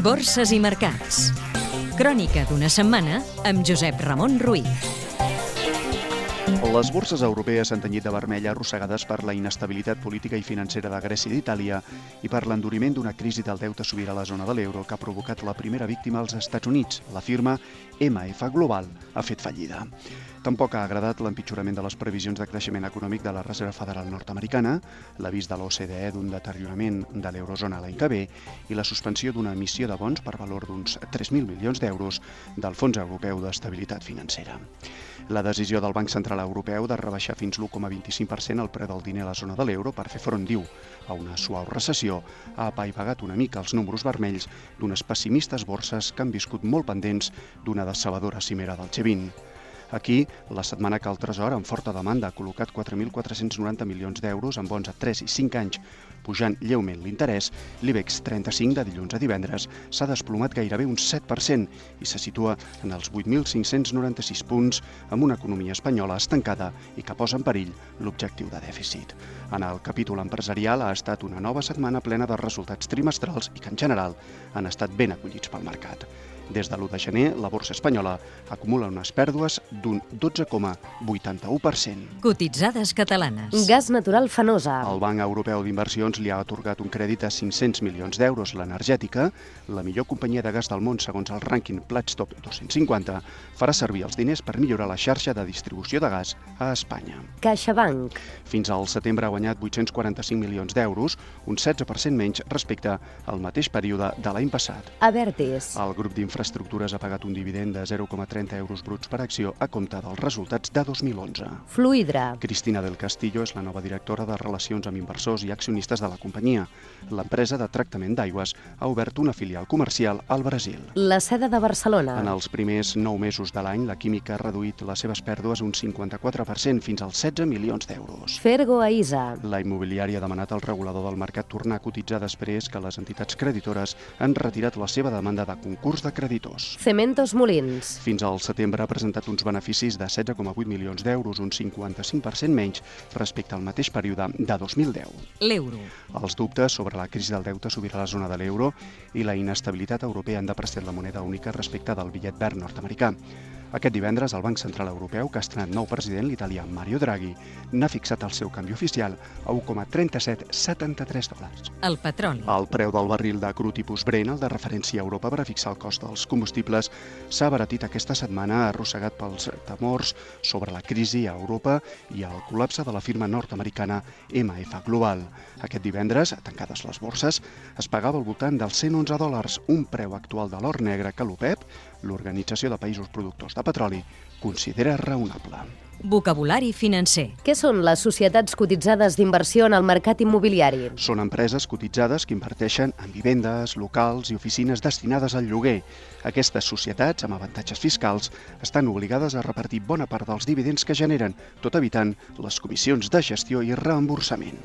Borses i mercats. Crònica d'una setmana amb Josep Ramon Ruiz. Les borses europees s'han tenyit de vermell arrossegades per la inestabilitat política i financera de Grècia i d'Itàlia i per l'enduriment d'una crisi del deute sobirà a la zona de l'euro que ha provocat la primera víctima als Estats Units. La firma MF Global ha fet fallida. Tampoc ha agradat l'empitjorament de les previsions de creixement econòmic de la Reserva Federal nord-americana, l'avís de l'OCDE d'un deteriorament de l'eurozona l'any que ve i la suspensió d'una emissió de bons per valor d'uns 3.000 milions d'euros del Fons Europeu d'Estabilitat Financera. La decisió del Banc Central Europeu de rebaixar fins l'1,25% el preu del diner a la zona de l'euro per fer front, diu, a una suau recessió ha apaivagat una mica els números vermells d'unes pessimistes borses que han viscut molt pendents d'una decebedora cimera del G20. Aquí, la setmana que el Tresor, amb forta demanda, ha col·locat 4.490 milions d'euros en bons a 3 i 5 anys, pujant lleument l'interès, l'IBEX 35 de dilluns a divendres s'ha desplomat gairebé un 7% i se situa en els 8.596 punts amb una economia espanyola estancada i que posa en perill l'objectiu de dèficit. En el capítol empresarial ha estat una nova setmana plena de resultats trimestrals i que en general han estat ben acollits pel mercat. Des de l'1 de gener, la borsa espanyola acumula unes pèrdues d'un 12,81%. Cotitzades catalanes. Gas natural fenosa. El Banc Europeu d'Inversions li ha atorgat un crèdit a 500 milions d'euros. L'energètica, la millor companyia de gas del món segons el rànquing Platstop 250, farà servir els diners per millorar la xarxa de distribució de gas a Espanya. CaixaBank. Fins al setembre ha guanyat 845 milions d'euros, un 16% menys respecte al mateix període de l'any passat. Avertis. El grup d'infraestructures ha pagat un dividend de 0,30 euros bruts per acció a compte dels resultats de 2011. Fluidra. Cristina del Castillo és la nova directora de Relacions amb Inversors i Accionistes de la companyia. L'empresa de tractament d'aigües ha obert una filial comercial al Brasil. La seda de Barcelona. En els primers 9 mesos de l'any, la química ha reduït les seves pèrdues un 54% fins als 16 milions d'euros. Fergo Aisa. La immobiliària ha demanat al regulador del mercat tornar a cotitzar després que les entitats creditores han retirat la seva demanda de concurs de creditors. Cementos Molins. Fins al setembre ha presentat uns beneficis de 16,8 milions d'euros, un 55% menys respecte al mateix període de 2010. L'euro. Els dubtes sobre la crisi del deute sobirà a la zona de l'euro i la inestabilitat europea han depreciat la moneda única respecte del bitllet verd nord-americà. Aquest divendres, el Banc Central Europeu, que ha estrenat nou president, l'italià Mario Draghi, n'ha fixat el seu canvi oficial a 1,3773 dòlars. El petroli. El preu del barril de cru tipus Brent, el de referència a Europa per a fixar el cost dels combustibles, s'ha abaratit aquesta setmana arrossegat pels temors sobre la crisi a Europa i el col·lapse de la firma nord-americana MF Global. Aquest divendres, tancades les borses, es pagava al voltant dels 111 dòlars, un preu actual de l'or negre que l'OPEP, l'Organització de Països Productors de Petroli, considera raonable. Vocabulari financer. Què són les societats cotitzades d'inversió en el mercat immobiliari? Són empreses cotitzades que inverteixen en vivendes, locals i oficines destinades al lloguer. Aquestes societats, amb avantatges fiscals, estan obligades a repartir bona part dels dividends que generen, tot evitant les comissions de gestió i reemborsament.